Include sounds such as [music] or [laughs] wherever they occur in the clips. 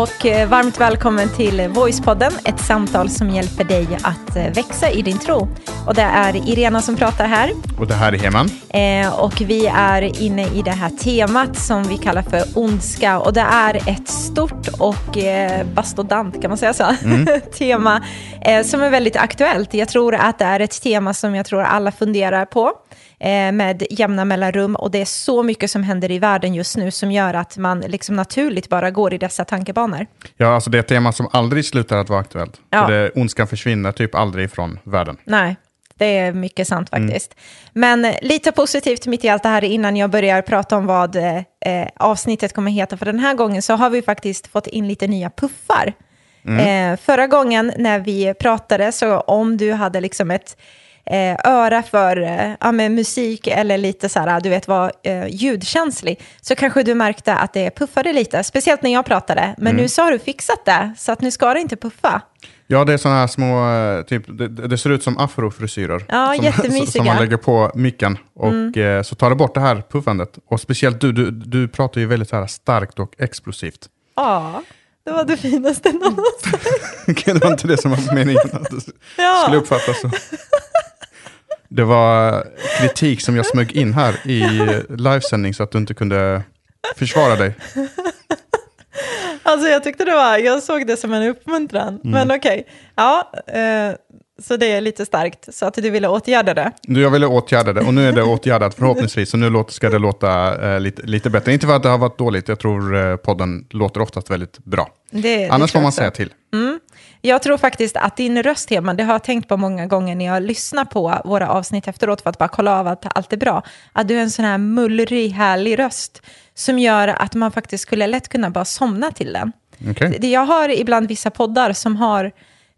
och eh, varmt välkommen till Voicepodden, ett samtal som hjälper dig att eh, växa i din tro. Och det är Irena som pratar här. Och det här är Heman. Eh, och vi är inne i det här temat som vi kallar för ondska. Och det är ett stort och eh, bastodant, kan man säga så, mm. [laughs] tema eh, som är väldigt aktuellt. Jag tror att det är ett tema som jag tror alla funderar på med jämna mellanrum och det är så mycket som händer i världen just nu som gör att man liksom naturligt bara går i dessa tankebanor. Ja, alltså det är ett tema som aldrig slutar att vara aktuellt. Ja. För det, ondskan försvinner typ aldrig från världen. Nej, det är mycket sant mm. faktiskt. Mm. Men lite positivt mitt i allt det här innan jag börjar prata om vad eh, avsnittet kommer heta för den här gången så har vi faktiskt fått in lite nya puffar. Mm. Eh, förra gången när vi pratade så om du hade liksom ett eh, öra för eh, ja, musik eller lite så här, du vet vad, eh, ljudkänslig, så kanske du märkte att det puffade lite, speciellt när jag pratade. Men mm. nu så har du fixat det, så att nu ska det inte puffa. Ja, det är sådana här små, eh, typ, det, det ser ut som afrofrisyrer. Ja, som. [laughs] Som man lägger på micken och mm. eh, så tar det bort det här puffandet. Och speciellt du, du, du pratar ju väldigt så här starkt och explosivt. Ja. Det var det finaste någonsin. [laughs] det var inte det som var meningen att det ja. skulle uppfattas så. [laughs] Det var kritik som jag smög in här i livesändning så att du inte kunde försvara dig. Alltså jag tyckte det var, jag såg det som en uppmuntran. Mm. Men okej, okay. ja, eh, så det är lite starkt. Så att du ville åtgärda det. Jag ville åtgärda det och nu är det åtgärdat förhoppningsvis. Så nu ska det låta eh, lite, lite bättre. Inte för att det har varit dåligt, jag tror eh, podden låter oftast väldigt bra. Det, Annars får man säga till. Mm. Jag tror faktiskt att din röst, Heman, det har jag tänkt på många gånger när jag lyssnar på våra avsnitt efteråt för att bara kolla av att allt är bra. Att du är en sån här mullrig, härlig röst som gör att man faktiskt skulle lätt kunna bara somna till den. Okay. Jag har ibland vissa poddar som har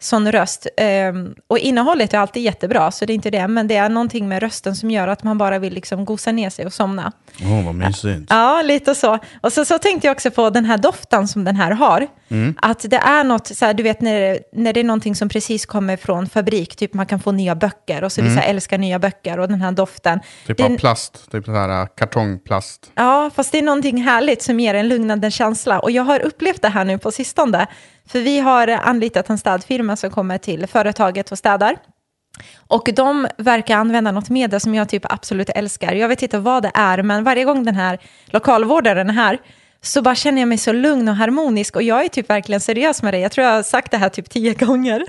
sån röst. Um, och innehållet är alltid jättebra, så det är inte det. Men det är någonting med rösten som gör att man bara vill liksom gosa ner sig och somna. Åh, oh, vad mysigt. Ja, lite så. Och så, så tänkte jag också på den här doften som den här har. Mm. Att det är något, så här, du vet när, när det är någonting som precis kommer från fabrik, typ man kan få nya böcker och så mm. vissa älskar nya böcker och den här doften. Typ av plast, typ så här äh, kartongplast. Ja, fast det är någonting härligt som ger en lugnande känsla. Och jag har upplevt det här nu på sistone. För vi har anlitat en städfirma som kommer till företaget och städar. Och de verkar använda något medel som jag typ absolut älskar. Jag vet inte vad det är, men varje gång den här lokalvårdaren är här så bara känner jag mig så lugn och harmonisk. Och jag är typ verkligen seriös med det. Jag tror jag har sagt det här typ tio gånger.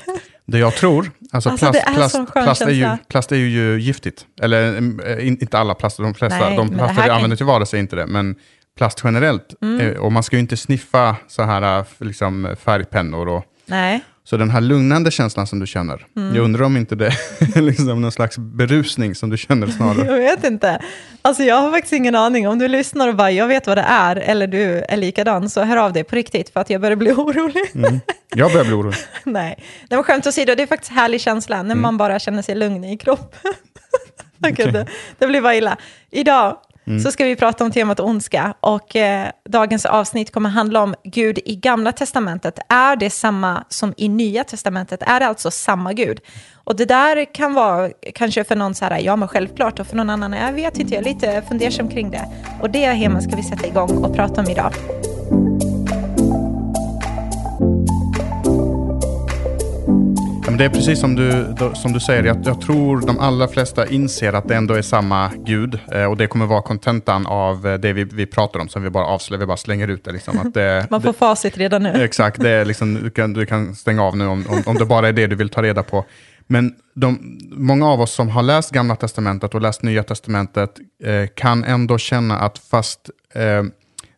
Det jag tror, alltså, alltså plast, är plast, plast, är ju, plast är ju giftigt. Eller äh, inte alla plaster, de flesta. Nej, de plaster vi använder till vardags är inte det. Men plast generellt. Mm. Eh, och man ska ju inte sniffa så här eh, liksom, färgpennor. Och, Nej. Så den här lugnande känslan som du känner, mm. jag undrar om inte det är [laughs] liksom någon slags berusning som du känner snarare. [laughs] jag vet inte. Alltså jag har faktiskt ingen aning. Om du lyssnar och bara, jag vet vad det är, eller du är likadan, så hör av dig på riktigt, för att jag börjar bli [laughs] orolig. Mm. Jag börjar bli orolig. Nej, det var skämt åsido, det är faktiskt härlig känsla, när mm. man bara känner sig lugn i kroppen. okay. det, det blir bara illa. Idag Mm. så ska vi prata om temat ondska. Och eh, dagens avsnitt kommer handla om Gud i Gamla Testamentet. Är det samma som i Nya Testamentet? Är det alltså samma Gud? Och det där kan vara kanske för någon så här, ja men självklart, och för någon annan, jag vet inte, jag är lite fundersam kring det. Och det, Hema, ska vi sätta igång och prata om idag. Men det är precis som du, som du säger, jag, jag tror de allra flesta inser att det ändå är samma Gud. Eh, och det kommer vara kontentan av eh, det vi, vi pratar om, som vi bara avslöjar, vi bara slänger ut det. Liksom, att det Man får det, facit redan nu. Exakt, det är liksom, du, kan, du kan stänga av nu om, om, om det bara är det du vill ta reda på. Men de, många av oss som har läst Gamla Testamentet och läst Nya Testamentet eh, kan ändå känna att fast eh,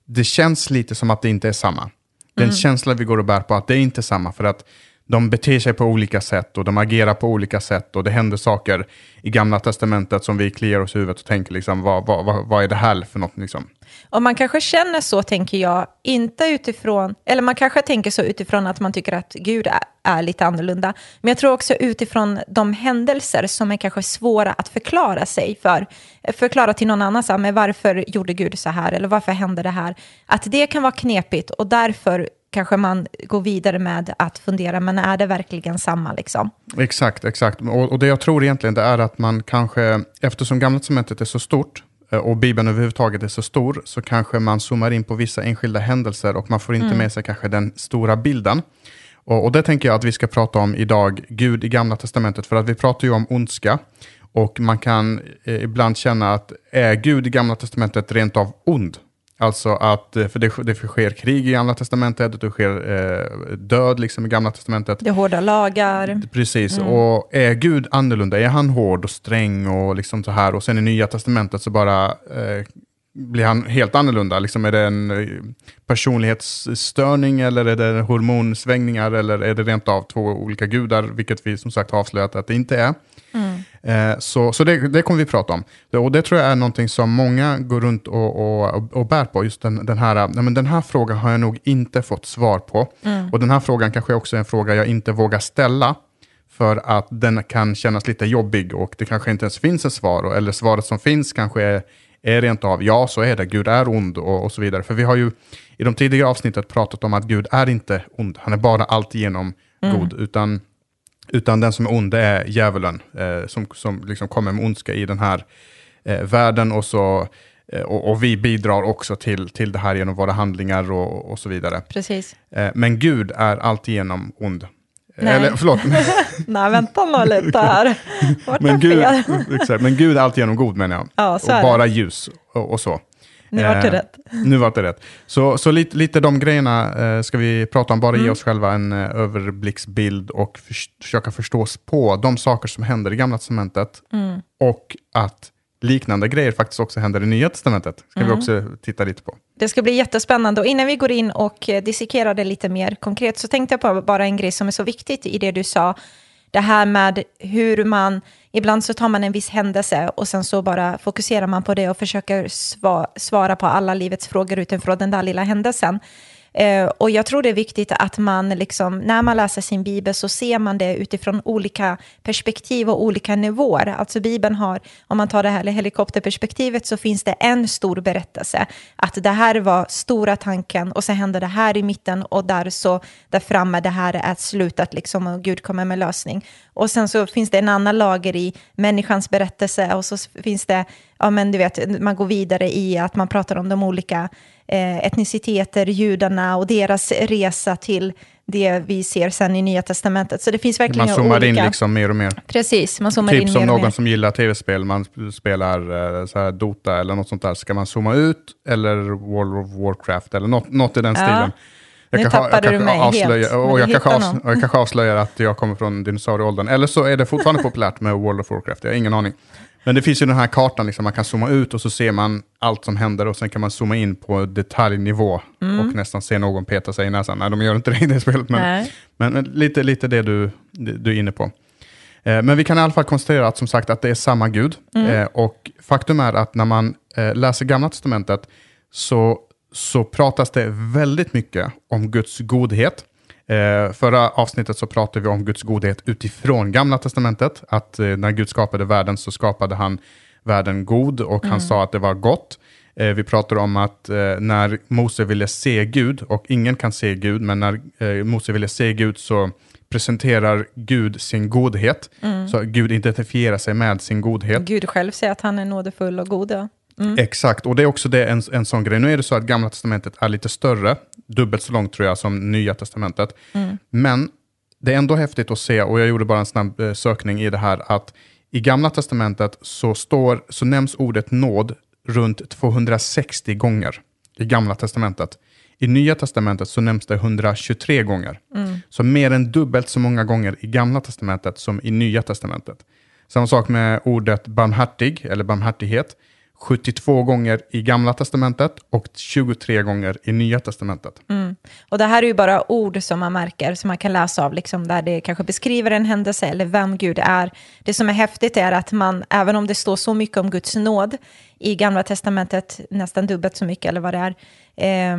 det känns lite som att det inte är samma. Den mm. känsla vi går och bär på att det är inte är samma. För att de beter sig på olika sätt och de agerar på olika sätt och det händer saker i gamla testamentet som vi kliar oss i huvudet och tänker liksom, vad, vad, vad är det här för något? Liksom? Och man kanske känner så, tänker jag, inte utifrån, eller man kanske tänker så utifrån att man tycker att Gud är, är lite annorlunda. Men jag tror också utifrån de händelser som är kanske svåra att förklara sig för, förklara till någon annan, så här, men varför gjorde Gud så här, eller varför hände det här? Att det kan vara knepigt och därför kanske man går vidare med att fundera, men är det verkligen samma? Liksom? Exakt, exakt. Och, och det jag tror egentligen det är att man kanske, eftersom Gamla testamentet är så stort, eh, och Bibeln överhuvudtaget är så stor, så kanske man zoomar in på vissa enskilda händelser och man får inte med sig kanske den stora bilden. Och, och det tänker jag att vi ska prata om idag, Gud i Gamla Testamentet, för att vi pratar ju om ondska. Och man kan eh, ibland känna att är Gud i Gamla Testamentet rent av ond? Alltså att, eh, för det, det sker krig i Gamla Testamentet, det sker eh, död liksom i Gamla Testamentet. Det är hårda lagar. Precis, mm. och är Gud annorlunda? Är han hård och sträng och liksom så här? Och sen i Nya Testamentet så bara eh, blir han helt annorlunda? Liksom är det en eh, personlighetsstörning eller är det hormonsvängningar eller är det rent av två olika gudar, vilket vi som sagt har avslöjat att det inte är. Mm. Eh, så så det, det kommer vi prata om. Och det tror jag är någonting som många går runt och, och, och bär på. Just den, den, här, nej men den här frågan har jag nog inte fått svar på. Mm. Och den här frågan kanske också är en fråga jag inte vågar ställa. För att den kan kännas lite jobbig och det kanske inte ens finns ett svar. Eller svaret som finns kanske är, är rent av ja, så är det. Gud är ond och, och så vidare. För vi har ju i de tidigare avsnittet pratat om att Gud är inte ond. Han är bara alltigenom mm. god. Utan utan den som är ond är djävulen, eh, som, som liksom kommer med ondska i den här eh, världen. Och, så, eh, och, och, vi bidrar också till, till det här genom våra handlingar och, och så vidare. Precis. Eh, men Gud är alltigenom ond. Nej. Eller förlåt. [laughs] [laughs] Nej, vänta nu lite här. Vart men, Gud, exakt, men Gud är alltigenom god menar jag. Ja, och bara ljus och, och så. Nu vart det eh, rätt. [laughs] Nu vart det rätt. Så, så lite, lite de grejerna eh, ska vi prata om, bara mm. ge oss själva en eh, överblicksbild och för, försöka förstå oss på de saker som händer i Gamla Testamentet mm. och att liknande grejer faktiskt också händer i Nya Testamentet. ska mm. vi också titta lite på. Det ska bli jättespännande. Och innan vi går in och eh, dissekerar det lite mer konkret så tänkte jag på bara en grej som är så viktigt i det du sa. Det här med hur man Ibland så tar man en viss händelse och sen så bara fokuserar man på det och försöker svara på alla livets frågor utifrån den där lilla händelsen. Eh, och jag tror det är viktigt att man, liksom, när man läser sin bibel, så ser man det utifrån olika perspektiv och olika nivåer. Alltså Bibeln har, om man tar det här helikopterperspektivet, så finns det en stor berättelse. Att det här var stora tanken och så händer det här i mitten och där så, där framme, det här är slutet liksom och Gud kommer med lösning. Och sen så finns det en annan lager i människans berättelse och så finns det, ja men du vet, man går vidare i att man pratar om de olika eh, etniciteter, judarna och deras resa till det vi ser sen i Nya Testamentet. Så det finns verkligen Man zoomar olika... in liksom mer och mer. Precis, man zoomar typ in som mer någon och mer. som gillar tv-spel, man spelar eh, så här Dota eller något sånt där. Ska man zooma ut eller World of Warcraft eller något, något i den ja. stilen. Jag nu tappade du mig avslöja, helt. Och jag kanske, avslöjar, jag kanske [laughs] avslöjar att jag kommer från dinosaurieåldern. Eller så är det fortfarande populärt med World of Warcraft, jag har ingen aning. Men det finns ju den här kartan, liksom, man kan zooma ut och så ser man allt som händer och sen kan man zooma in på detaljnivå mm. och nästan se någon peta sig i näsan. Nej, de gör inte [laughs] det i det spelet, men, men lite, lite det du, du är inne på. Eh, men vi kan i alla fall konstatera att som sagt att det är samma Gud. Mm. Eh, och faktum är att när man eh, läser Gamla Testamentet så, så pratas det väldigt mycket om Guds godhet. Eh, förra avsnittet så pratade vi om Guds godhet utifrån Gamla Testamentet. Att eh, när Gud skapade världen så skapade han världen god och mm. han sa att det var gott. Eh, vi pratade om att eh, när Mose ville se Gud, och ingen kan se Gud, men när eh, Mose ville se Gud så presenterar Gud sin godhet. Mm. Så Gud identifierar sig med sin godhet. Gud själv säger att han är nådefull och god. Ja. Mm. Exakt, och det är också det, en, en sån grej. Nu är det så att Gamla Testamentet är lite större, dubbelt så långt tror jag som Nya Testamentet. Mm. Men det är ändå häftigt att se, och jag gjorde bara en snabb eh, sökning i det här, att i Gamla Testamentet så, står, så nämns ordet nåd runt 260 gånger i Gamla Testamentet. I Nya Testamentet så nämns det 123 gånger. Mm. Så mer än dubbelt så många gånger i Gamla Testamentet som i Nya Testamentet. Samma sak med ordet barmhärtig, eller barmhärtighet. 72 gånger i Gamla Testamentet och 23 gånger i Nya Testamentet. Mm. Och det här är ju bara ord som man märker, som man kan läsa av, liksom, där det kanske beskriver en händelse eller vem Gud är. Det som är häftigt är att man, även om det står så mycket om Guds nåd i Gamla Testamentet, nästan dubbelt så mycket eller vad det är, eh,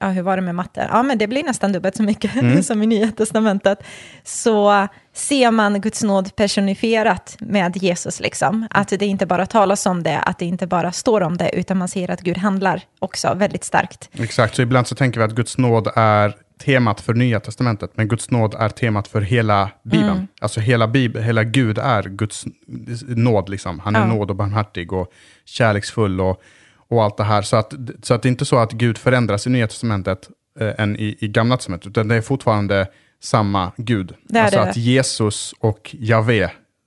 ja, hur var det med matte? Ja, men det blir nästan dubbelt så mycket mm. [laughs] som i Nya Testamentet. Så ser man Guds nåd personifierat med Jesus, liksom. Att det inte bara talas om det, att det inte bara står om det, utan man ser att Gud handlar också väldigt starkt. Exakt, så ibland så tänker vi att Guds nåd är temat för Nya Testamentet, men Guds nåd är temat för hela Bibeln. Mm. Alltså hela, Bibeln, hela Gud är Guds nåd, liksom. han är Ja. nåd och barmhärtig och kärleksfull och, och allt det här. Så att, så att det är inte så att Gud förändras i Nya Testamentet eh, än i, i Gamla Testamentet, utan det är fortfarande samma Gud. Det alltså det. att Jesus och Javé,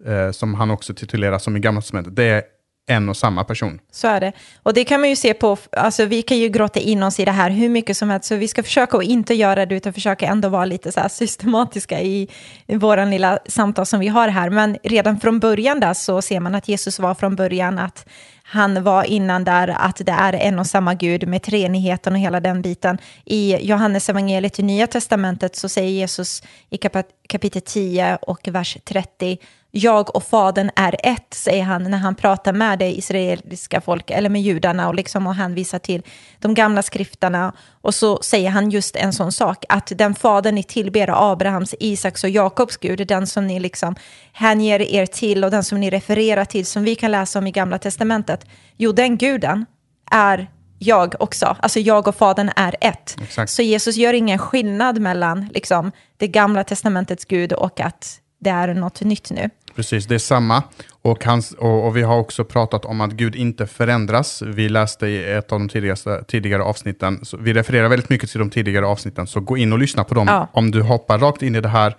eh, som han också tituleras som i Gamla Testamentet, det är en och samma person. Så är det. Och det kan man ju se på, alltså vi kan ju gråta in oss i det här hur mycket som helst, så vi ska försöka att inte göra det, utan försöka ändå vara lite så systematiska i, i våran lilla samtal som vi har här. Men redan från början där så ser man att Jesus var från början, att han var innan där, att det är en och samma Gud med treenigheten och hela den biten. I Johannes evangeliet i Nya Testamentet så säger Jesus i kap- kapitel 10 och vers 30, jag och fadern är ett, säger han när han pratar med det israeliska folk, eller med judarna, och, liksom, och hänvisar till de gamla skrifterna. Och så säger han just en sån sak, att den fadern ni tillber, Abrahams, Isaks och Jakobs Gud, den som ni liksom hänger er till och den som ni refererar till, som vi kan läsa om i Gamla Testamentet, jo, den guden är jag också. Alltså jag och Fadern är ett. Exakt. Så Jesus gör ingen skillnad mellan liksom, det gamla testamentets Gud och att det är något nytt nu. Precis, det är samma. Och, hans, och, och vi har också pratat om att Gud inte förändras. Vi läste i ett av de tidigaste, tidigare avsnitten. Så vi refererar väldigt mycket till de tidigare avsnitten, så gå in och lyssna på dem. Ja. Om du hoppar rakt in i det här,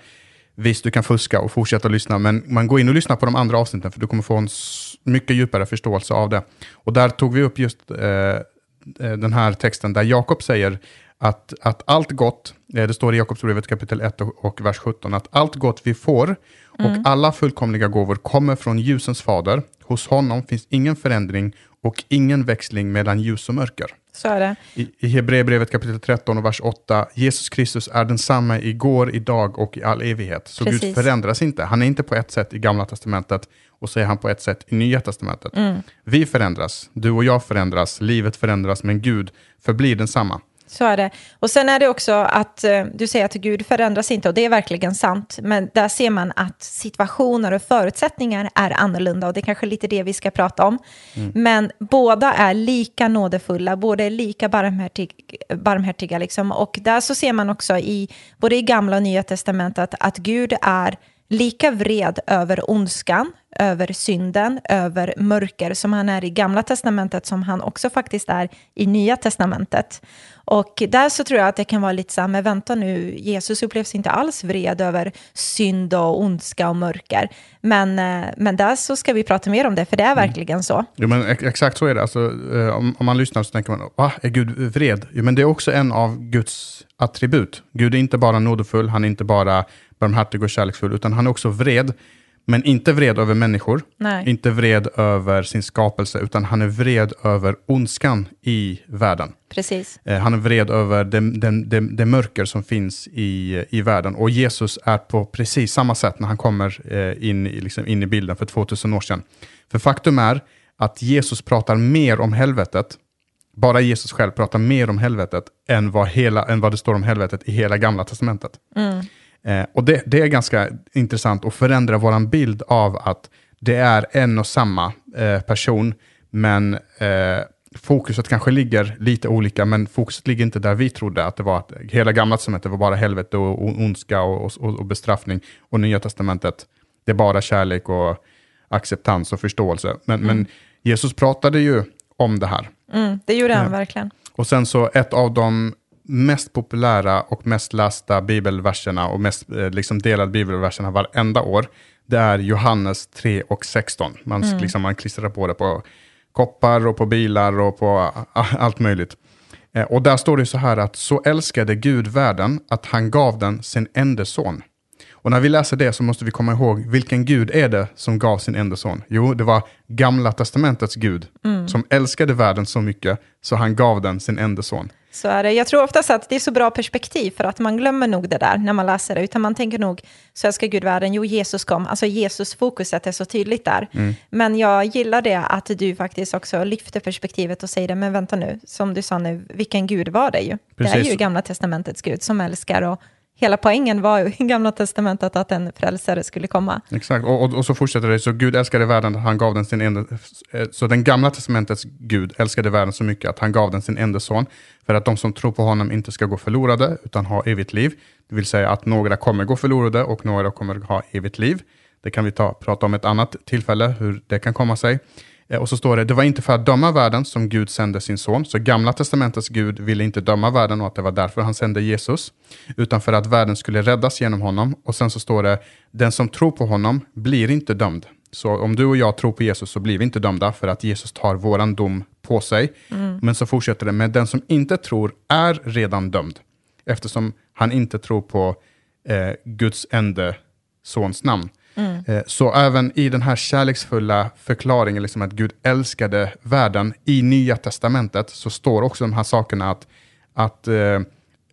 visst du kan fuska och fortsätta lyssna, men man går in och lyssnar på de andra avsnitten, för du kommer få en mycket djupare förståelse av det. Och där tog vi upp just eh, eh, den här texten där Jakob säger att, att allt gott, eh, det står i Jakobsbrevet kapitel 1 och, och vers 17, att allt gott vi får och alla fullkomliga gåvor kommer från ljusens fader. Hos honom finns ingen förändring och ingen växling mellan ljus och mörker. Så är det. I, i Hebreerbrevet kapitel 13 och vers 8, Jesus Kristus är densamma igår, idag och i all evighet. Så Gud Precis. förändras inte. Han är inte på ett sätt i gamla testamentet och så är han på ett sätt i nya testamentet. Vi förändras, du och jag förändras, livet förändras, men Gud förblir densamma. Så är det. Och sen är det också att eh, du säger att Gud förändras inte och det är verkligen sant. Men där ser man att situationer och förutsättningar är annorlunda och det är kanske lite det vi ska prata om. Men båda är lika nådefulla, båda är lika barmhärtig, barmhärtiga. Liksom. Och där så ser man också i både i gamla och nya testamentet att Gud är lika vred över ondskan, över synden, över mörker som han är i gamla testamentet som han också faktiskt är i nya testamentet. Och där så tror jag att det kan vara lite så här, men vänta nu, Jesus upplevs inte alls vred över synd och ondska och mörker. Men, eh, men där så ska vi prata mer om det, för det är verkligen så. Jo, men ex- exakt så är det. Alltså, eh, om, om man lyssnar så tänker man, va, är Gud vred? Jo, men det är också en av Guds attribut. Gud är inte bara nådefull, han är inte bara barmhärtig och kärleksfull, utan han är också vred. Men inte vred över människor, Nej. inte vred över sin skapelse, utan han är vred över ondskan i världen. Precis. Eh, Han är vred över det, det, det, det mörker som finns i, i världen. Och Jesus är på precis samma sätt när han kommer eh, in, i- liksom in i bilden för 2000 år sedan. För faktum är att Jesus pratar mer om helvetet, bara Jesus själv pratar mer om helvetet än vad, hela, än vad det står om helvetet i hela gamla testamentet. Eh, och det, det är ganska intressant och förändrar vår bild av att det är en och samma eh, person, men eh, fokuset kanske ligger lite olika, men fokuset ligger inte där vi trodde att det var. Att hela gamla testamentet var bara helvete och, och ondska och, och, och bestraffning, och nya testamentet, det är bara kärlek och acceptans och förståelse. Men, men Jesus pratade ju om det här. Mm, det gjorde han verkligen. Och sen så ett av de mest populära och mest lästa bibelverserna och mest eh, liksom delade bibelverserna varenda år, det är Johannes 3 och 16. Man, mm. liksom, man klistrar på det på koppar och på bilar och på allt möjligt. Eh, och där står det så här att så älskade Gud världen att han gav den sin enda son. Och när vi läser det så måste vi komma ihåg, vilken Gud är det som gav sin enda son? Jo, det var Gamla Testamentets Gud, som älskade världen så mycket, så han gav den sin enda son. Så är det. Jag tror oftast att det är så bra perspektiv för att man glömmer nog det där när man läser det. Utan man tänker nog, så älskar Gud världen, jo Jesus kom. Alltså Jesus-fokuset är så tydligt där. Men jag gillar det att du faktiskt också lyfter perspektivet och säger det, men vänta nu, som du sa nu, vilken Gud var det ju? Det är Precis. ju gamla testamentets Gud som älskar och hela poängen var ju [laughs] i Gamla Testamentet att en frälsare skulle komma. Exakt, och, och, och, så fortsätter det. Så Gud älskade världen, han gav den sin enda... Eh, så den Gamla Testamentets Gud älskade världen så mycket att han gav den sin enda son, för att de som tror på honom inte ska gå förlorade, utan ha evigt liv. Det vill säga att några kommer gå förlorade och några kommer ha evigt liv. Det kan vi ta, prata om ett annat tillfälle, hur det kan komma sig. Eh, och så står det, det var inte för att döma världen som Gud sände sin son. Så gamla testamentets Gud ville inte döma världen och att det var därför han sände Jesus. Utan för att världen skulle räddas genom honom. Och sen så står det, den som tror på honom blir inte dömd. Så om du och jag tror på Jesus så blir vi inte dömda för att Jesus tar våran dom på sig. Mm. Men så fortsätter det med, den som inte tror är redan dömd. Eftersom han inte tror på eh, Guds enda sons namn. Mm. Eh, så även i den här kärleksfulla förklaringen, liksom att Gud älskade världen, i Nya Testamentet så står också de här sakerna att, att eh,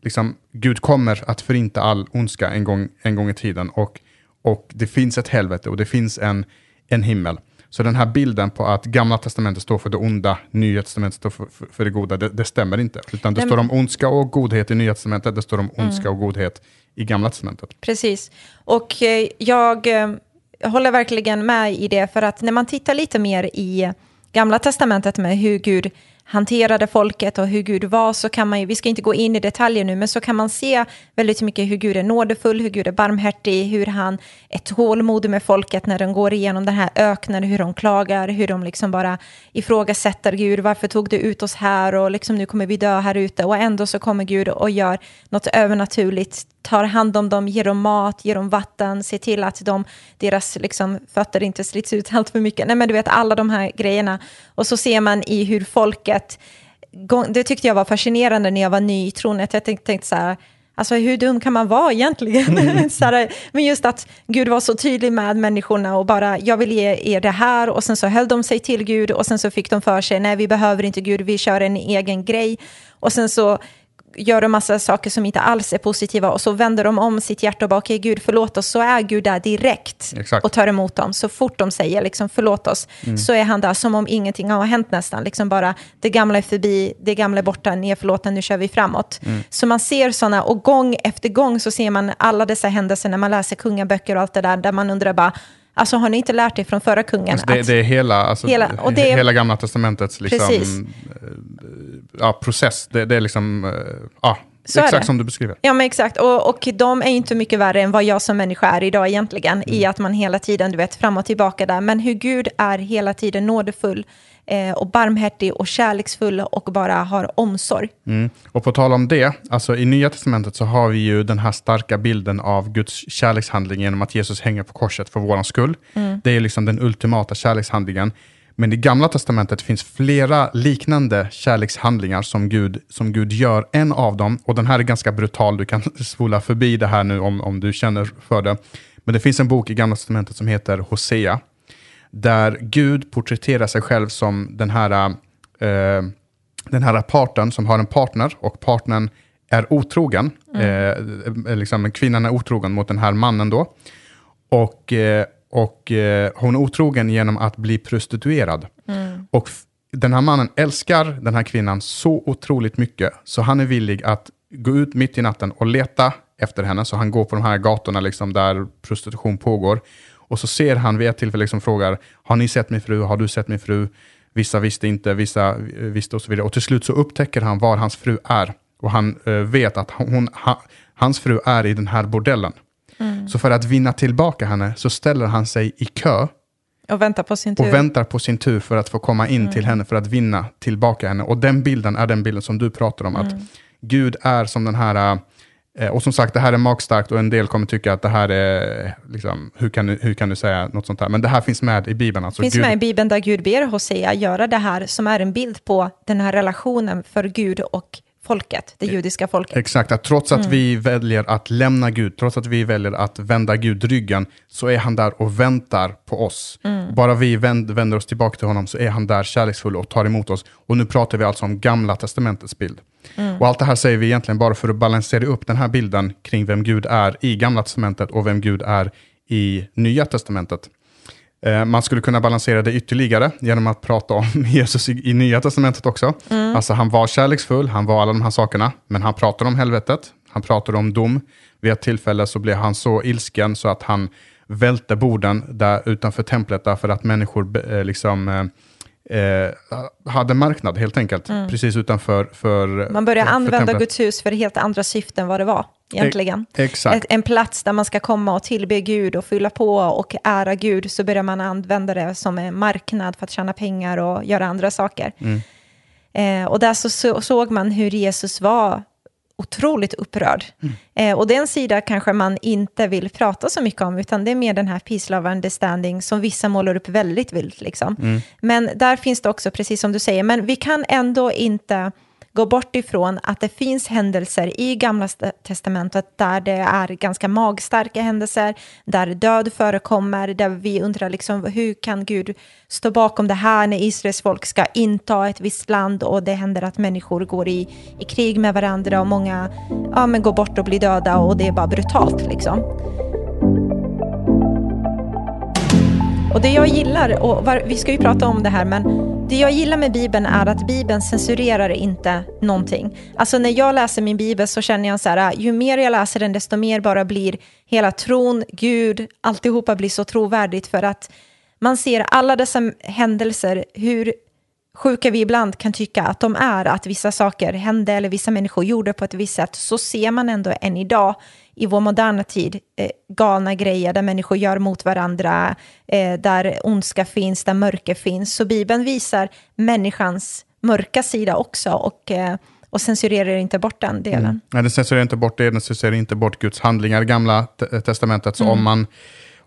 liksom, Gud kommer att förinta all ondska en gång, en gång i tiden. Och, och det finns ett helvete och det finns en, en himmel. Så den här bilden på att Gamla Testamentet står för det onda, Nya Testamentet står för, för, för det goda, det, det, stämmer inte. Utan det står om ondska och godhet i Nya Testamentet, det står om ondska mm. och godhet i Gamla Testamentet. Precis. Och eh, jag eh, håller verkligen med i det, för att när man tittar lite mer i Gamla Testamentet med hur Gud hanterade folket och hur Gud var så kan man ju, vi ska inte gå in i detaljer nu, men så kan man se väldigt mycket hur Gud är nådefull, hur Gud är barmhärtig, hur han är tålmodig med folket när de går igenom den här öknen, hur de klagar, hur de liksom bara ifrågasätter Gud, varför tog du ut oss här och liksom nu kommer vi dö här ute och ändå så kommer Gud och gör något övernaturligt tar hand om dem, ger dem mat, ger dem vatten, ser till att de, deras liksom, fötter inte slits ut [laughs] allt för mycket. Nej, men du vet, alla de här grejerna. Och så ser man i hur folket, det tyckte jag var fascinerande när jag var ny i tron, jag tänkte, tänkte så här, Alltså hur dum kan man vara egentligen? Mm. [laughs] här, men just att Gud var så tydlig med människorna och bara, jag vill ge er det här och sen så höll de sig till Gud och sen så fick de för sig, nej vi behöver inte Gud, vi kör en egen grej. Och sen så gör de massa saker som inte alls är positiva och så vänder de om sitt hjärta och bara okej okay, Gud förlåt oss, så är Gud där direkt Exakt. och tar emot dem. Så fort de säger liksom förlåt oss mm. så är han där som om ingenting har hänt nästan. Liksom bara det gamla är förbi, det gamla är borta, ni är förlåtna, nu kör vi framåt. Mm. Så man ser sådana och gång efter gång så ser man alla dessa händelser när man läser kungaböcker och allt det där där man undrar bara Alltså har ni inte lärt er från förra kungen? Alltså det, det, är hela, alltså, hela, och det hela gamla testamentets liksom, eh, ja, process. Det, det, är liksom, eh, ja, så exakt som du beskriver. Ja, men exakt. Och, och de är inte mycket värre än vad jag som människa är idag egentligen, mm. i att man hela tiden, du vet, fram och tillbaka där. Men hur Gud är hela tiden nådefull eh, och barmhärtig och kärleksfull och bara har omsorg. Mm. Och på tal om det, alltså i Nya Testamentet så har vi ju den här starka bilden av Guds kärlekshandling genom att Jesus hänger på korset för vår skull. Mm. Det är liksom den ultimata kärlekshandlingen. Men i Gamla Testamentet finns flera liknande kärlekshandlingar som Gud, som Gud gör. En av dem, och den här är ganska brutal, du kan [laughs] spola förbi det här nu om, om du känner för det. Men det finns en bok i Gamla Testamentet som heter Hosea där Gud porträtterar sig själv som den här, eh, den här parten som har en partner och partnern är otrogen. Mm. Eh, liksom, kvinnan är otrogen mot den här mannen då. Och, eh, och eh, hon är otrogen genom att bli prostituerad. Mm. Och den här mannen älskar den här kvinnan så otroligt mycket, så han är villig att gå ut mitt i natten och leta efter henne. Så han går på de här gatorna liksom, där prostitution pågår. Och så ser han vid ett tillfälle, liksom frågar, har ni sett min fru? Har du sett min fru? Vissa visste inte, vissa visste och så vidare. Och till slut så upptäcker han var hans fru är. Och han uh, vet att hon, ha, hans fru är i den här bordellen. Mm. Så för att vinna tillbaka henne så ställer han sig i kö. Och väntar på sin tur. Och väntar på sin tur för att få komma in mm. till henne för att vinna tillbaka henne. Och den bilden är den bilden som du pratar om. Mm. Att Gud är som den här Eh, och som sagt, det här är magstarkt och en del kommer tycka att det här är, liksom, hur, kan du, hur kan du säga något sånt här? Men det här finns med i Bibeln. Alltså finns Gud... med i Bibeln där Gud ber Hosea göra det här, som är en bild på den här relationen för Gud och folket, det judiska folket. Exakt, att trots att mm. vi väljer att lämna Gud, trots att vi väljer att vända Gud ryggen, så är han där och väntar på oss. Mm. Bara vi vänd, vänder oss tillbaka till honom så är han där kärleksfull och tar emot oss. Och nu pratar vi alltså om gamla testamentets bild. Mm. Och allt det här säger vi egentligen bara för att balansera upp den här bilden kring vem Gud är i gamla testamentet och vem Gud är i nya testamentet. Eh, man skulle kunna balansera det ytterligare genom att prata om [laughs] Jesus i, i Nya Testamentet också. Mm. Alltså han var kärleksfull, han var alla de här sakerna, men han pratade om helvetet, han pratade om dom, vid ett tillfälle så blev han så ilsken så att han välte borden där utanför templet därför att människor eh, liksom eh, eh, hade marknad helt enkelt, mm. precis utanför för, Man börjar för, använda templet. Guds hus för helt andra syften vad det var egentligen. E exakt. Ett, en plats där man ska komma och tillbe Gud och fylla på och ära Gud, så börjar man använda det som en marknad för att tjäna pengar och göra andra saker. Mm. Eh, och där så, så, såg man hur Jesus var otroligt upprörd. Mm. Eh, och den sida kanske man inte vill prata så mycket om, utan det är mer den här peace, love, understanding som vissa målar upp väldigt vilt. Liksom. Mm. Men där finns det också, precis som du säger, men vi kan ändå inte gå bort ifrån att det finns händelser i Gamla Testamentet där det är ganska magstarka händelser, där död förekommer, där vi undrar liksom, hur kan Gud stå bakom det här när Israels folk ska inta ett visst land och det händer att människor går i, i krig med varandra och många ja, men går bort och blir döda och det är bara brutalt. Liksom. Och det jag gillar, och var, vi ska ju prata om det här, men det jag gillar med Bibeln är att Bibeln censurerar inte någonting. Alltså när jag läser min Bibel så känner jag så här, ah, ju mer jag läser den, desto mer bara blir hela tron, Gud, alltihopa blir så trovärdigt för att man ser alla dessa händelser, hur sjuka vi ibland kan tycka att de är, att vissa saker hände eller vissa människor gjorde på ett visst sätt, så ser man ändå än idag i vår moderna tid eh, galna grejer där människor gör mot varandra, eh, där ondska finns, där mörker finns. Så Bibeln visar människans mörka sida också och, eh, och censurerar inte bort den delen. Mm. Nej, den censurerar inte bort det, den censurerar inte bort Guds handlingar i Gamla testamentet. Så mm. om man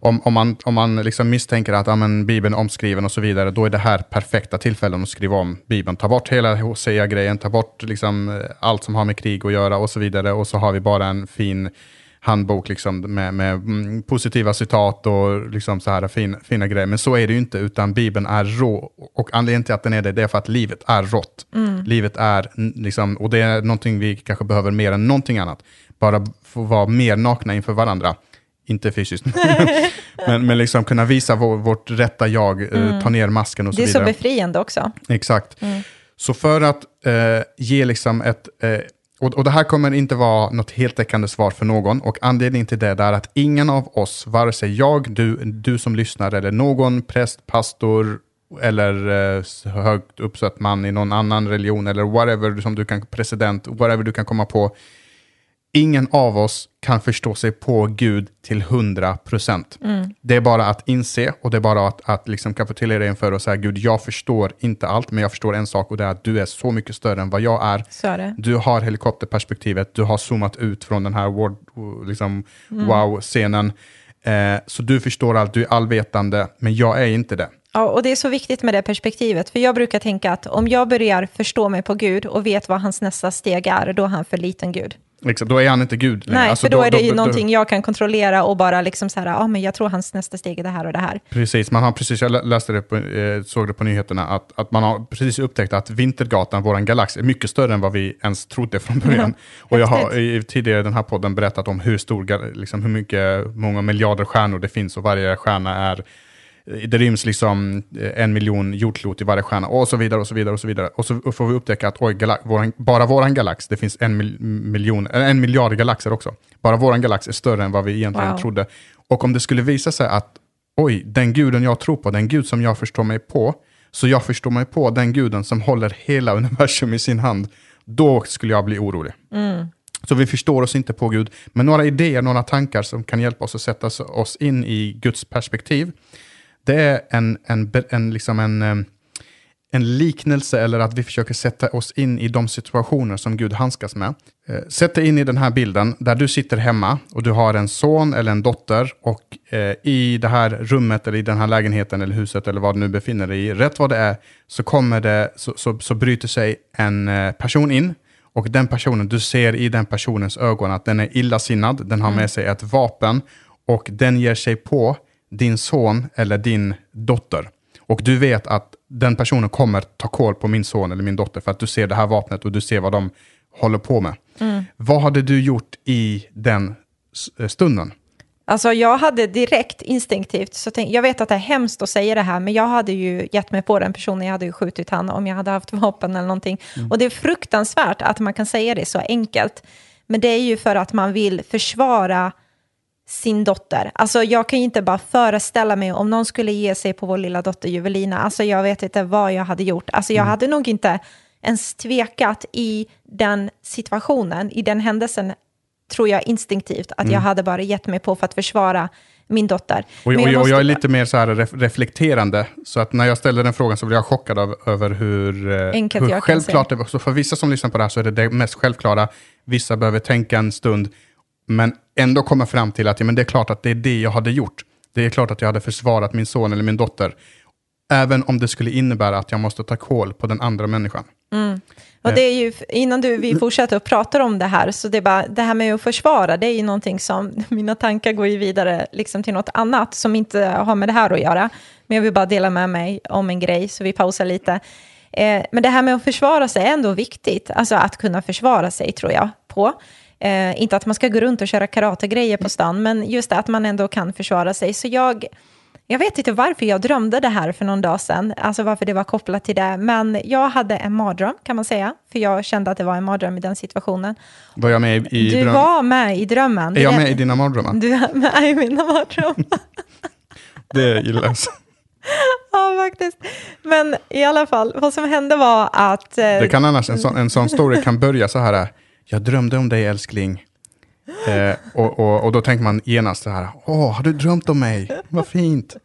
om, om man, om man liksom misstänker att ja, men, Bibeln är omskriven och så vidare, då är det här perfekta tillfällen att skriva om Bibeln. Ta bort hela Hosea-grejen, ta bort liksom, allt som har med krig att göra och så vidare. Och så har vi bara en fin handbok liksom, med, med mm, positiva citat och liksom så här fin, fina grejer. Men så är det ju inte, utan Bibeln är rå. Och anledningen till att den är det, det är för att livet är rått. Mm. Livet är, liksom, och det är någonting vi kanske behöver mer än någonting annat. Bara få vara mer nakna inför varandra inte fysiskt, [laughs] [laughs] men, men liksom kunna visa vår, vårt rätta jag, eh, mm. ta ner masken och så vidare. Det är så befriande också. Exakt. Mm. Så för att eh, ge liksom ett, eh, och, och det här kommer inte vara något heltäckande svar för någon, och anledningen till det är att ingen av oss, vare sig jag, du, du som lyssnar, eller någon präst, pastor, eller eh, högt uppsatt man i någon annan religion, eller whatever som du kan, president, whatever du kan komma på, ingen av oss kan förstå sig på Gud till 100 procent. Mm. Det är bara att inse och det är bara att, att liksom kapitulera inför och säga Gud, jag förstår inte allt, men jag förstår en sak och det är att du är så mycket större än vad jag är. är du har helikopterperspektivet, du har zoomat ut från den här word, liksom, mm. wow-scenen. Eh, så du förstår allt, du är allvetande, men jag är inte det. Ja, och det är så viktigt med det perspektivet, för jag brukar tänka att om jag börjar förstå mig på Gud och vet vad hans nästa steg är, då är han för liten Gud. Exakt, då är han inte Gud längre. Nej, alltså, för då, då är det ju då, någonting jag kan kontrollera och bara liksom så här, ja men jag tror hans nästa steg är det här och det här. Precis, man har precis, jag läste det på, eh, såg det på nyheterna, att, att man har precis upptäckt att Vintergatan, vår galax, är mycket större än vad vi ens trodde från början. [laughs] och jag har i, tidigare i den här podden berättat om hur stor, liksom, hur mycket, många miljarder stjärnor det finns och varje stjärna är det ryms liksom eh, en miljon jordklot i varje stjärna och så vidare och så vidare och så vidare. Och så får vi upptäcka att oj, våran, bara våran galax, det finns en, miljon, eh, en miljard galaxer också. Bara våran galax är större än vad vi egentligen wow. trodde. Och om det skulle visa sig att oj, den guden jag tror på, den gud som jag förstår mig på, så jag förstår mig på den guden som håller hela [laughs] universum i sin hand, då skulle jag bli orolig. Mm. Så vi förstår oss inte på Gud, men några idéer, några tankar som kan hjälpa oss att sätta oss in i Guds perspektiv det är en, en, en, liksom en, en liknelse eller att vi försöker sätta oss in i de situationer som Gud handskas med. Eh, sätt dig in i den här bilden där du sitter hemma och du har en son eller en dotter och eh, i det här rummet eller i den här lägenheten eller huset eller vad du nu befinner dig i, rätt vad det är, så kommer det, så, så, så bryter sig en eh, person in och den personen, du ser i den personens ögon att den är illasinnad, den har med mm. sig ett vapen och den ger sig på din son eller din dotter och du vet att den personen kommer ta koll på min son eller min dotter för att du ser det här vapnet och du ser vad de håller på med. Mm. Vad hade du gjort i den eh, stunden? Alltså jag hade direkt instinktivt, så tänk, jag vet att det är hemskt att säga det här, men jag hade ju gett mig på den personen, jag hade ju skjutit han om jag hade haft [laughs] vapen eller någonting. Mm. Och det är fruktansvärt att man kan säga det så enkelt. Men det är ju för att man vill försvara sin dotter. Alltså jag kan ju inte bara föreställa mig om någon skulle ge sig på vår lilla dotter Juvelina. Alltså jag vet inte vad jag hade gjort. Alltså jag hade nog inte ens tvekat i den situationen, i den händelsen, tror jag instinktivt att jag hade bara gett mig på för att försvara min dotter. Och, Men och, jag, och jag är lite mer så här ref, reflekterande, så att när jag ställer den frågan så blir jag chockad av, över hur, eh, Enkelt hur jag självklart det var. Så för vissa som lyssnar på det här så är det det mest självklara. Vissa behöver tänka en stund, men ändå komma fram till att ja, men det är klart att det är det jag hade gjort. Det är klart att jag hade försvarat min son eller min dotter. Även om det skulle innebära att jag måste ta koll på den andra människan. Och det är ju, innan du, vi fortsätter att prata om det här, så det är bara, det här med att försvara, det är ju någonting som, [laughs] mina tankar går ju vidare liksom till något annat som inte har med det här att göra. Men jag vill bara dela med mig om en grej, så vi pausar lite. Eh, men det här med att försvara sig är ändå viktigt, alltså att kunna försvara sig tror jag på. Eh, inte att man ska gå runt och köra karategrejer på stan, men just det att man ändå kan försvara sig. Så jag, jag vet inte varför jag drömde det här för någon dag sedan, alltså varför det var kopplat till det, men jag hade en mardröm kan man säga, för jag kände att det var en mardröm i den situationen. Var jag med i, i du dröm? var med i drömmen. Är jag med i dina mardrömmar? Du är med i mina mardrömmar. [laughs] Det gillas. [laughs] ja, faktiskt. Men i alla fall, vad som hände var att... eh, Det kan annars, en sån, en sån story kan börja så här. Jag drömde om dig älskling. Eh, och, och, och då tänker man genast så här. Åh, har du drömt om mig? Vad fint.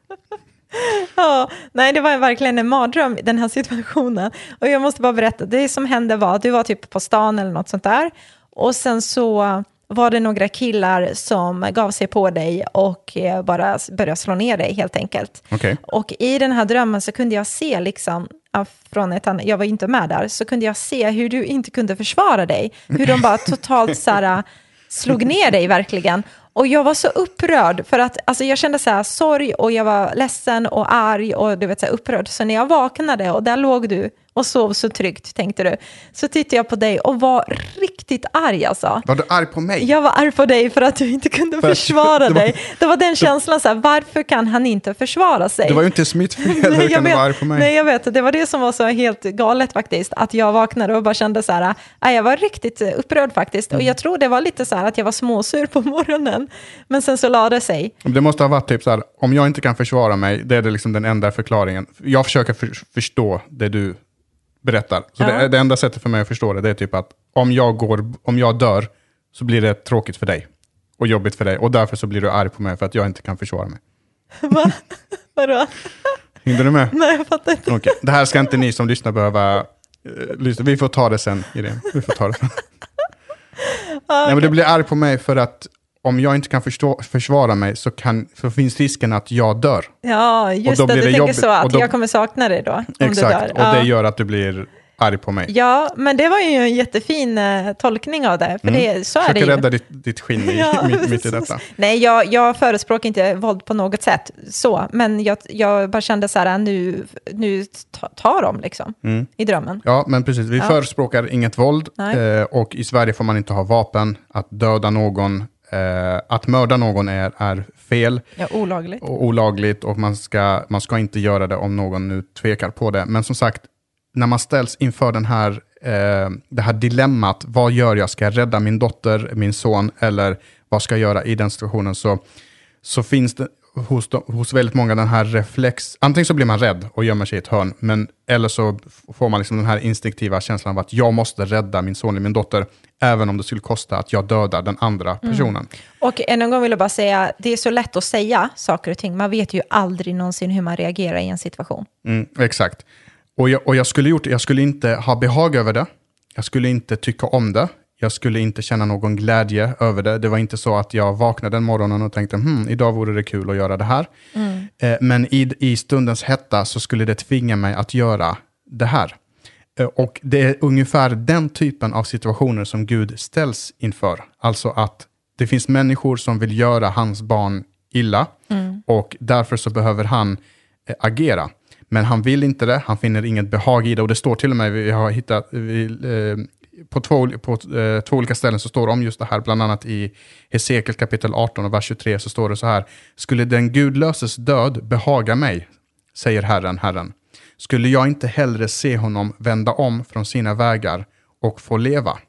Ja, nej, det var verkligen en mardröm, den här situationen. Och jag måste bara berätta, det som hände var att du var typ på stan eller något sånt där. Och sen så var det några killar som gav sig på dig och eh, bara började slå ner dig helt enkelt. Okej. Och i den här drömmen så kunde jag se, liksom, från ett annat, jag var inte med där, så kunde jag se hur du inte kunde försvara dig. Hur de bara totalt så här, [laughs] slog ner dig verkligen. Och jag var så upprörd, för att alltså, jag kände så här, sorg och jag var ledsen och arg och du vet, så här, upprörd. Så när jag vaknade och där låg du och sov så tryggt, tänkte du, så tittade jag på dig och var riktigt arg alltså. Var du arg på mig? Jag var arg på dig för att du inte kunde För försvara [laughs] det var- dig. Det var den känslan, så här, varför kan han inte försvara sig? Det var ju inte mitt fel. Hur [laughs] Nej, jag kan du vet, vara arg på mig? nej, jag vet. Det var det som var så helt galet faktiskt. Att jag vaknade och bara kände så här, jag var riktigt upprörd faktiskt. Mm. Och jag tror det var lite så här att jag var småsur på morgonen. Men sen så lade det sig. Det måste ha varit typ så här, om jag inte kan försvara mig, det är det liksom den enda förklaringen. Jag försöker för, förstå det du berättar. Så Ja. det, det enda sättet för mig att förstå det, det är typ att om jag, går, om jag dör, så blir det tråkigt för dig. Och jobbigt för dig. Och därför så blir du arg på mig för att jag inte kan försvara mig. [laughs] Va? Vadå? Hängde du med? [laughs] Nej, jag fattar inte. Okej. Det här ska inte ni som lyssnar behöva uh, lyssna. Vi får ta det sen, Irene. Vi får ta det sen. [laughs] Nej, men du blir arg på mig för att om jag inte kan förstå, försvara mig så, kan, så finns risken att jag dör. Ja, just då det. blir Du det tänker så att Och då- jag kommer sakna dig då. Om du Exakt, dör. och Ja. det gör att du blir arg på mig. Ja, men det var ju en jättefin eh, tolkning av det. För det, så är det Försöker ju. Mm. rädda ditt, ditt skinn i, [laughs] Ja, mitt, mitt i detta. Nej, jag, jag förespråkar inte våld på något sätt, så. Men jag, jag bara kände så här, nu, nu ta- tar de liksom, Mm. i drömmen. Ja, men precis. Vi Ja. förespråkar inget våld. Eh, och i Sverige får man inte ha vapen. Att döda någon, eh, att mörda någon är, är fel. Ja, olagligt. och olagligt och man ska, man ska inte göra det om någon nu tvekar på det. Men som sagt, när man ställs inför den här, eh, det här dilemmat, vad gör jag? Ska jag rädda min dotter, min son eller vad ska jag göra i den situationen? Så, så finns det hos, de, hos väldigt många den här reflex, antingen så blir man rädd och gömmer sig i ett hörn, men eller så får man liksom den här instinktiva känslan av att jag måste rädda min son eller min dotter, även om det skulle kosta att jag dödar den andra personen. Och än en gång vill jag bara säga, det är så lätt att säga saker och ting. Man vet ju aldrig någonsin hur man reagerar i en situation. Mm, exakt. Och jag, och jag skulle gjort jag skulle inte ha behag över det. Jag skulle inte tycka om det. Jag skulle inte känna någon glädje över det. Det var inte så att jag vaknade den morgonen och tänkte, hmm, idag vore det kul att göra det här. Eh, men i, i stundens hetta så skulle det tvinga mig att göra det här. Eh, Och det är ungefär den typen av situationer som Gud ställs inför. Alltså att det finns människor som vill göra hans barn illa och därför så behöver han eh, agera. Men han vill inte det, han finner inget behag i det och det står till och med, vi har hittat, vi, på, två, på eh, två olika ställen så står det om just det här, bland annat i Hesekiel kapitel 18 och vers 23 så står det så här, skulle den gudlöses död behaga mig, säger Herren, Herren, skulle jag inte hellre se honom vända om från sina vägar och få leva.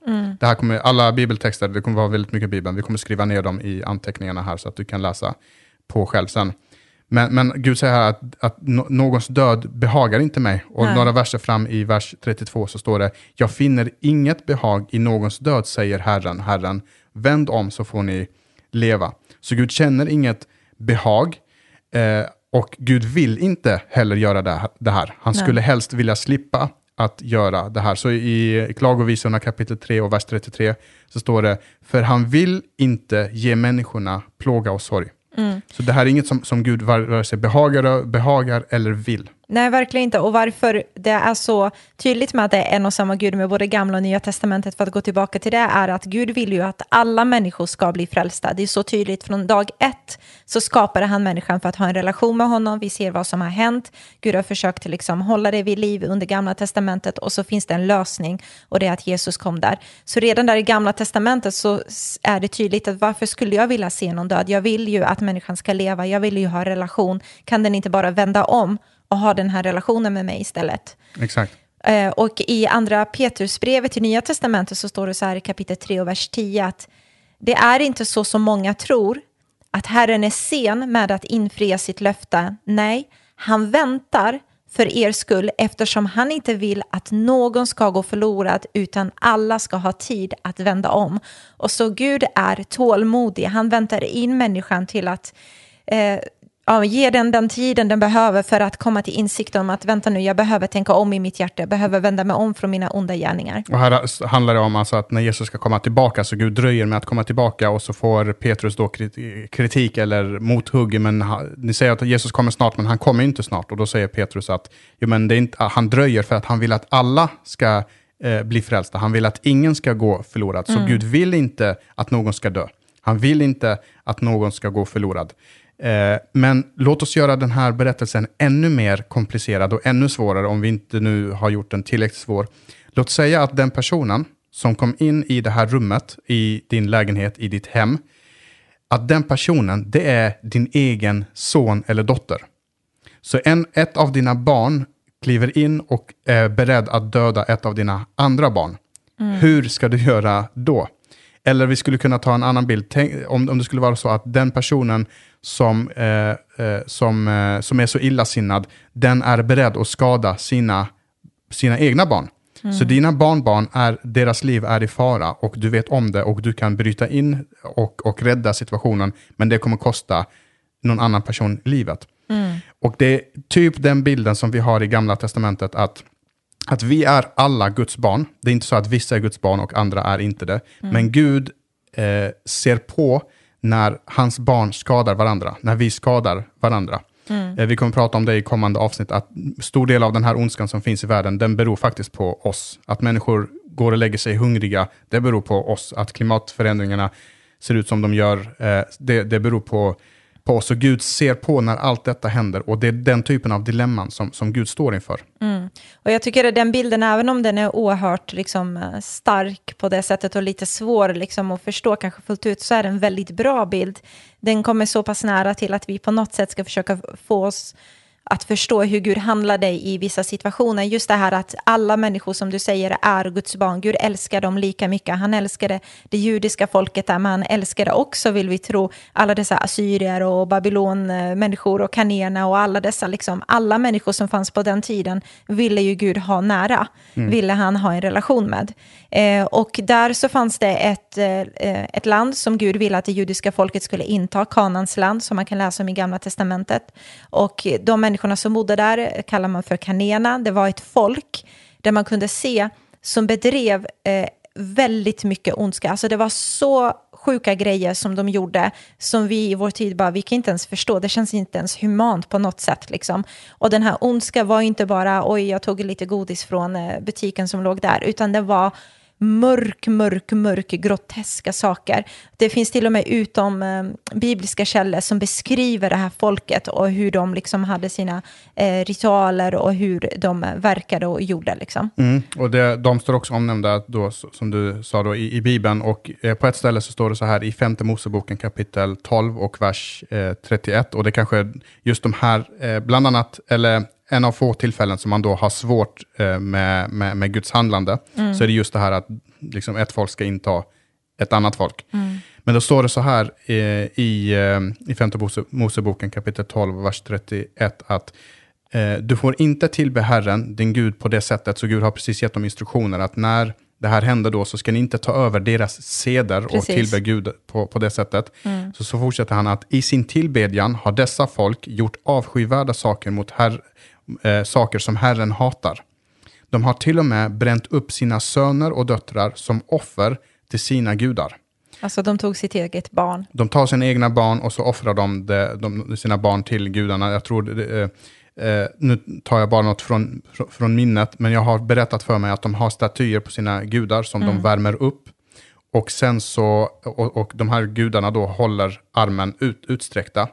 Det här kommer, alla bibeltexter, det kommer vara väldigt mycket Bibeln, vi kommer skriva ner dem i anteckningarna här så att du kan läsa på själv sen. Men, men Gud säger här att, att någons död behagar inte mig. Och Nej. några verser fram i vers 32 så står det, jag finner inget behag i någons död, säger Herren, Herren. Vänd om så får ni leva. Så Gud känner inget behag. Eh, och Gud vill inte heller göra det här. Det här. Han Nej. skulle helst vilja slippa att göra det här. Så i Klagovisorna kapitel 3 och vers 33 så står det, för han vill inte ge människorna plåga och sorg. Mm. Så det här är inget som, som Gud vare sig behagar, behagar eller vill. Nej, verkligen inte. Och varför det är så tydligt med att det är en och samma Gud med både gamla och nya testamentet, för att gå tillbaka till det, är att Gud vill ju att alla människor ska bli frälsta. Det är så tydligt från dag ett så skapade han människan för att ha en relation med honom. Vi ser vad som har hänt. Gud har försökt liksom hålla det vid liv under gamla testamentet och så finns det en lösning och det är att Jesus kom där. Så redan där i gamla testamentet så är det tydligt att varför skulle jag vilja se någon död? Jag vill ju att människan ska leva, jag vill ju ha relation. Kan den inte bara vända om och ha den här relationen med mig istället? Exakt. Eh, och i andra Petrusbrevet i Nya Testamentet så står det så här i kapitel 3 och vers 10 att det är inte så som många tror, att Herren är sen med att infria sitt löfte. Nej, han väntar för er skull eftersom han inte vill att någon ska gå förlorad utan alla ska ha tid att vända om. Och så Gud är tålmodig, han väntar in människan till att eh, ja, ge den den tiden den behöver för att komma till insikt om att vänta nu, jag behöver tänka om i mitt hjärta, jag behöver vända mig om från mina onda gärningar. Och här handlar det om alltså att när Jesus ska komma tillbaka, så Gud dröjer med att komma tillbaka och så får Petrus då krit- kritik eller mothugg. Men ni säger att Jesus kommer snart, men han kommer inte snart. Och då säger Petrus att jo, men det är inte, han dröjer för att han vill att alla ska eh, bli frälsta. Han vill att ingen ska gå förlorad. Så Gud vill inte att någon ska dö. Han vill inte att någon ska gå förlorad. Eh, men låt oss göra den här berättelsen ännu mer komplicerad och ännu svårare om vi inte nu har gjort den tillräckligt svår. Låt säga att den personen som kom in i det här rummet, i din lägenhet, i ditt hem, att den personen, det är din egen son eller dotter. Så en, ett av dina barn kliver in och är beredd att döda ett av dina andra barn. Hur ska du göra då? Eller vi skulle kunna ta en annan bild. Tänk, om, om det skulle vara så att den personen som, eh, eh, som, eh, som är så illasinnad, den är beredd att skada sina, sina egna barn. Så dina barnbarn, är, deras liv är i fara och du vet om det och du kan bryta in och, och rädda situationen, men det kommer kosta någon annan person livet. Och det är typ den bilden som vi har i Gamla Testamentet, att, att vi är alla Guds barn. Det är inte så att vissa är Guds barn och andra är inte det. Men Gud eh, ser på när hans barn skadar varandra, när vi skadar varandra. Eh, vi kommer prata om det i kommande avsnitt, att stor del av den här ondskan som finns i världen, den beror faktiskt på oss. Att människor går och lägger sig hungriga, det beror på oss. Att klimatförändringarna ser ut som de gör, eh, det, det beror på, på oss. Och Gud ser på när allt detta händer och det är den typen av dilemman som, som Gud står inför. Mm. Och jag tycker att den bilden, även om den är oerhört liksom, eh, stark på det sättet och lite svår liksom, att förstå kanske fullt ut, så är det en väldigt bra bild. Den kommer så pass nära till att vi på något sätt ska försöka få oss att förstå hur Gud handlade i vissa situationer. Just det här att alla människor som du säger är Guds barn. Gud älskar dem lika mycket. Han älskade det judiska folket där, men han älskade också, vill vi tro, alla dessa assyrier och babylonmänniskor och kanerna och alla dessa, liksom, alla människor som fanns på den tiden ville ju Gud ha nära, ville han ha en relation med. Eh, och där så fanns det ett, eh, ett land som Gud ville att det judiska folket skulle inta, Kanans land, som man kan läsa om i Gamla Testamentet. Och de människorna som bodde där eh, kallar man för kanena. Det var ett folk där man kunde se som bedrev eh, väldigt mycket ondska. Alltså det var så sjuka grejer som de gjorde som vi i vår tid bara, vi kan inte ens förstå. Det känns inte ens humant på något sätt. Liksom. Och den här ondska var inte bara, oj, jag tog lite godis från eh, butiken som låg där, utan det var mörk, mörk, mörk, groteska saker. Det finns till och med utom eh, bibliska källor som beskriver det här folket och hur de liksom hade sina eh, ritualer och hur de verkade och gjorde. Liksom. Mm. Och det, de står också omnämnda, då, som du sa, då, i, i Bibeln. Och eh, på ett ställe så står det så här i femte Moseboken kapitel 12 och vers eh, 31. Och det kanske är just de här, eh, bland annat, eller en av få tillfällen som man då har svårt eh, med, med, med Guds handlande, Mm. så är det just det här att liksom, ett folk ska inta ett annat folk. Mm. Men då står det så här eh, i, eh, i femte Mose- Moseboken kapitel 12, vers 31, att eh, du får inte tillbe Herren, din Gud, på det sättet, så Gud har precis gett dem instruktioner, att när det här händer då så ska ni inte ta över deras seder och Precis. tillbe Gud på, på det sättet. Så, så fortsätter han att i sin tillbedjan har dessa folk gjort avskyvärda saker mot herr, eh, saker som Herren hatar. De har till och med bränt upp sina söner och döttrar som offer till sina gudar. Alltså de tog sitt eget barn. De tar sina egna barn och så offrar de, de, de sina barn till gudarna. Jag tror, det, eh, eh, nu tar jag bara något från, fr- från minnet, men jag har berättat för mig att de har statyer på sina gudar som de värmer upp. Och sen så, och, och de här gudarna då håller armen ut, utsträckta.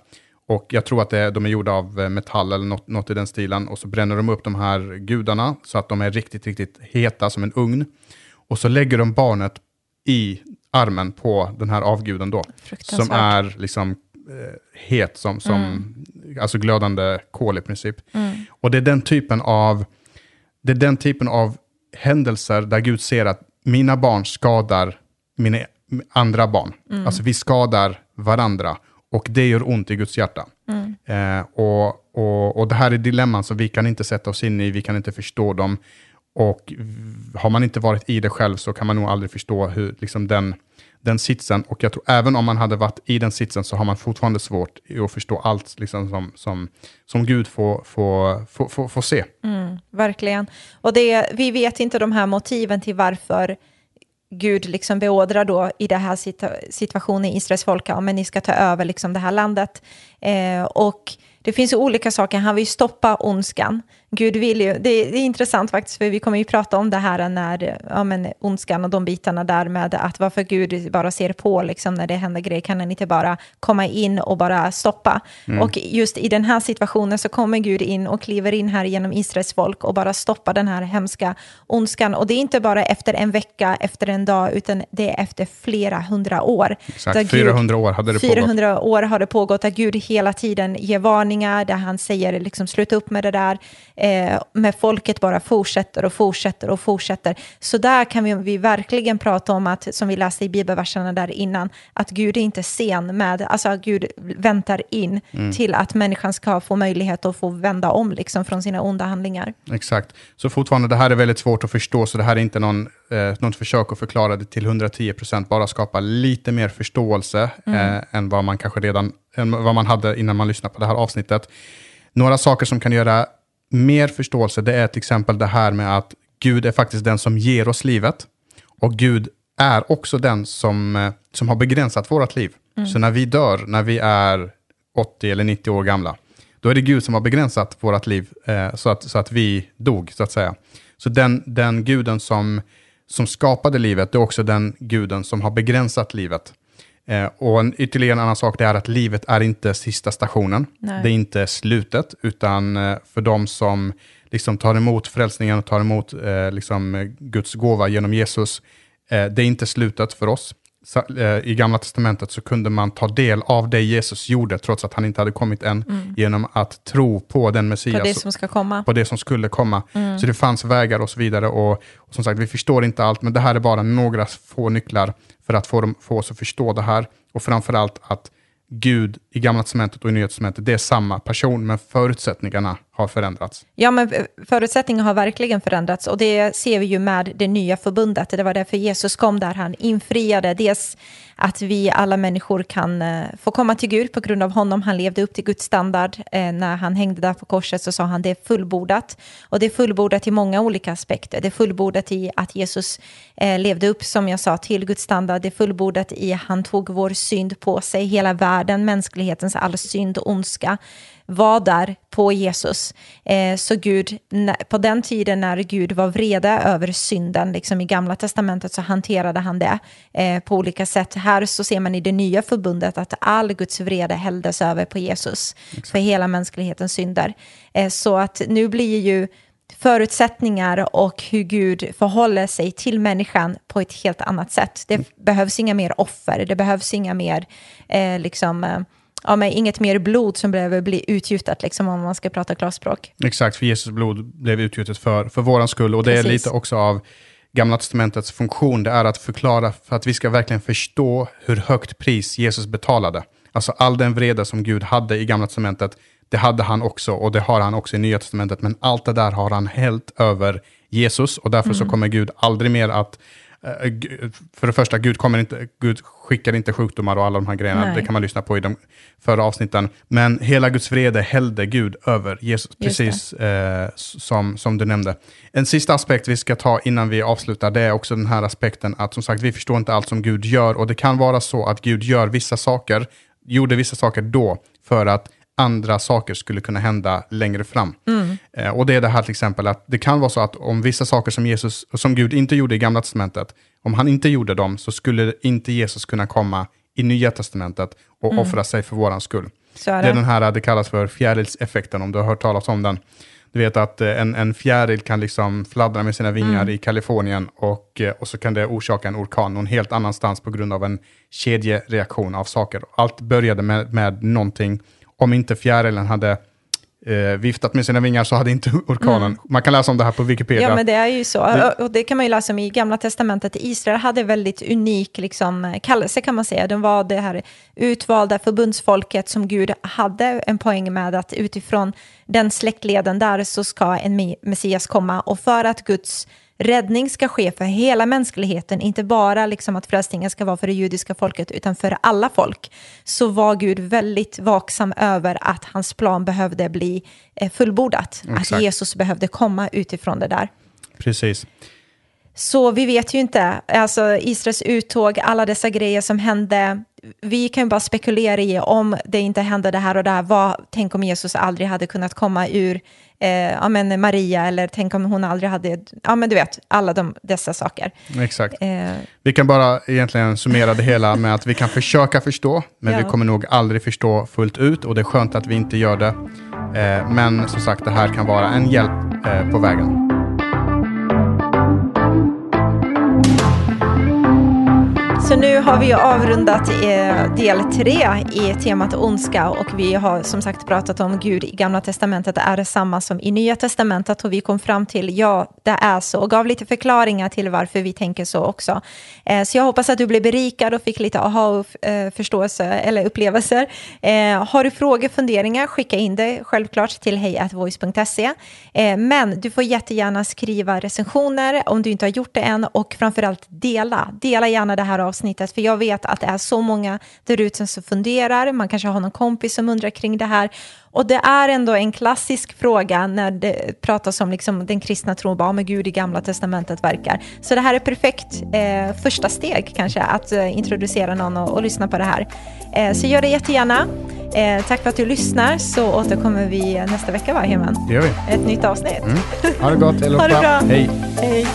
Och jag tror att det, de är gjorda av eh, metall eller något, något i den stilen. Och så bränner de upp de här gudarna så att de är riktigt, riktigt heta som en ugn. Och så lägger de barnet i armen på den här avguden då. Som är liksom eh, het som, som alltså glödande kol i princip. Och det är den typen av det är den typen av händelser där Gud ser att mina barn skadar mina andra barn. Alltså vi skadar varandra och det gör ont i Guds hjärta. Eh, och, och, och det här är dilemman som vi kan inte sätta oss in i, vi kan inte förstå dem. Och har man inte varit i det själv så kan man nog aldrig förstå hur, liksom den, den sitsen. Och jag tror även om man hade varit i den sitsen så har man fortfarande svårt att förstå allt liksom, som, som, som Gud får, får, får, får, får se. Verkligen. Och det, vi vet inte de här motiven till varför Gud liksom beordrar då i den här situ- situationen Israels folk, ja, men ni ska ta över liksom det här landet. Eh, och det finns ju olika saker, han vill stoppa ondskan. Gud vill ju, det, det är intressant faktiskt, för vi kommer ju prata om det här när, ja men ondskan och de bitarna där med att varför Gud bara ser på liksom när det händer grejer, kan han inte bara komma in och bara stoppa? Och just i den här situationen så kommer Gud in och kliver in här genom Israels folk och bara stoppar den här hemska ondskan. Och det är inte bara efter en vecka, efter en dag, utan det är efter flera hundra år. Exakt, Där Gud- 400 år hade det pågått. 400 år har det pågått, där Gud hela tiden ger varningar, där han säger liksom sluta upp med det där. Eh, men folket bara fortsätter och fortsätter och fortsätter. Så där kan vi, vi verkligen prata om att, som vi läste i bibelverserna där innan, att Gud är inte sen med, alltså att Gud väntar in Mm. till att människan ska få möjlighet att få vända om liksom från sina onda handlingar. Exakt. Så fortfarande, det här är väldigt svårt att förstå, så det här är inte någon, eh, något försök att förklara det till 110%, bara skapa lite mer förståelse eh, än vad man kanske redan vad man hade innan man lyssnade på det här avsnittet. Några saker som kan göra mer förståelse, det är till exempel det här med att Gud är faktiskt den som ger oss livet. Och Gud är också den som, eh, som har begränsat vårt liv. Så när vi dör, när vi är 80 eller 90 år gamla, då är det Gud som har begränsat vårt liv eh, så, att, så att vi dog, så att säga. Så den, den guden som, som skapade livet, det är också den guden som har begränsat livet. Eh, och en, ytterligare en annan sak det är att livet är inte sista stationen. Nej. Det är inte slutet, utan eh, för de som liksom tar emot frälsningen och tar emot eh, liksom, eh, Guds gåva genom Jesus, eh, det är inte slutet för oss. Eh, I Gamla Testamentet så kunde man ta del av det Jesus gjorde, trots att han inte hade kommit än, genom att tro på den Messias På det som ska komma. på det som skulle komma. Så det fanns vägar och så vidare. Och, och som sagt, vi förstår inte allt, men det här är bara några få nycklar för att få, dem, få oss att förstå det här. Och framförallt att Gud i Gamla Testamentet och i Nya Testamentet, det är samma person, men förutsättningarna har förändrats. Ja, men förutsättningarna har verkligen förändrats och det ser vi ju med det nya förbundet. Det var därför Jesus kom där han infriade dels att vi alla människor kan eh, få komma till Gud på grund av honom. Han levde upp till Guds standard. Eh, när han hängde där på korset så sa han det är fullbordat. Och det är fullbordat i många olika aspekter. Det är fullbordat i att Jesus eh, levde upp, som jag sa, till Guds standard. Det är fullbordat i att han tog vår synd på sig, hela världen, mänsklighetens all synd och ondska var där på Jesus. Eh, så Gud, på den tiden när Gud var vrede över synden, liksom i gamla testamentet så hanterade han det eh, på olika sätt. Här så ser man i det nya förbundet att all Guds vrede hälldes över på Jesus för hela mänsklighetens synder. Eh, så att nu blir ju förutsättningar och hur Gud förhåller sig till människan på ett helt annat sätt. Det behövs inga mer offer, det behövs inga mer eh, liksom, ja, men inget mer blod som behöver bli utgjutet, liksom, om man ska prata klarspråk. Exakt, för Jesus blod blev utgjutet för, för våran skull. Och det Precis. är lite också av Gamla Testamentets funktion, det är att förklara för att vi ska verkligen förstå hur högt pris Jesus betalade. Alltså all den vrede som Gud hade i Gamla Testamentet, det hade han också och det har han också i Nya Testamentet. Men allt det där har han hällt över Jesus och därför så kommer Gud aldrig mer att eh, för det första, Gud, kommer inte, Gud skickar inte sjukdomar och alla de här grejerna. Nej. Det kan man lyssna på i de förra avsnitten. Men hela Guds vrede hällde Gud över Jesus, Just precis eh, som, som du nämnde. En sista aspekt vi ska ta innan vi avslutar, det är också den här aspekten att som sagt, vi förstår inte allt som Gud gör och det kan vara så att Gud gör vissa saker, gjorde vissa saker då för att andra saker skulle kunna hända längre fram. Eh, och det är det här till exempel att det kan vara så att om vissa saker som Jesus, som Gud inte gjorde i Gamla Testamentet, om han inte gjorde dem så skulle inte Jesus kunna komma i Nya Testamentet och offra sig för våran skull. Så är Det är det. den här, det kallas för fjärilseffekten, om du har hört talas om den. Du vet att eh, en, en fjäril kan liksom fladdra med sina vingar i Kalifornien och, eh, och så kan det orsaka en orkan någon helt annanstans på grund av en kedjereaktion av saker. Allt började med, med någonting. Om inte fjärilen hade eh, viftat med sina vingar så hade inte orkanen... Man kan läsa om det här på Wikipedia. Ja, men det är ju så. Det- Och det kan man ju läsa om i Gamla Testamentet. Israel hade väldigt unik liksom, kallelse kan man säga. De var det här utvalda förbundsfolket som Gud hade en poäng med att utifrån den släktleden där så ska en me- Messias komma. Och för att Guds räddning ska ske för hela mänskligheten, inte bara liksom att frälsningen ska vara för det judiska folket, utan för alla folk, så var Gud väldigt vaksam över att hans plan behövde bli eh, fullbordat. Att Exakt. Jesus behövde komma utifrån det där. Precis. Så vi vet ju inte, alltså Israels uttåg, alla dessa grejer som hände. Vi kan ju bara spekulera i om det inte hände det här och det här. Vad, tänk om Jesus aldrig hade kunnat komma ur eh, ja, men Maria eller tänk om hon aldrig hade, ja men du vet, alla de, dessa saker. Exakt. Eh, Vi kan bara egentligen summera det hela med att vi kan försöka förstå, men Ja. vi kommer nog aldrig förstå fullt ut och det är skönt att vi inte gör det. Eh, men som sagt, det här kan vara en hjälp eh, på vägen. Så nu har vi avrundat eh, del tre i temat ondska och vi har som sagt pratat om Gud i Gamla Testamentet är detsamma som i Nya Testamentet och vi kom fram till ja, det är så och gav lite förklaringar till varför vi tänker så också. Eh, så jag hoppas att du blev berikad och fick lite aha-förståelse eh, eller upplevelser. Har du frågor, funderingar, skicka in det självklart till hejatvoice.se. Men du får jättegärna skriva recensioner om du inte har gjort det än och framförallt dela. Dela gärna det här avsnittet för jag vet att det är så många där ute som funderar. Man kanske har någon kompis som undrar kring det här. Och det är ändå en klassisk fråga när det pratas om liksom den kristna tron, bara med Gud i gamla testamentet verkar. Så det här är perfekt eh, första steg kanske, att eh, introducera någon och, och lyssna på det här. Eh, så gör det jättegärna. Eh, tack för att du lyssnar, så återkommer vi nästa vecka, va, Heman? Det gör vi. Ett nytt avsnitt. Ha det gott, [laughs] eller Ha det bra. Hej. Hej!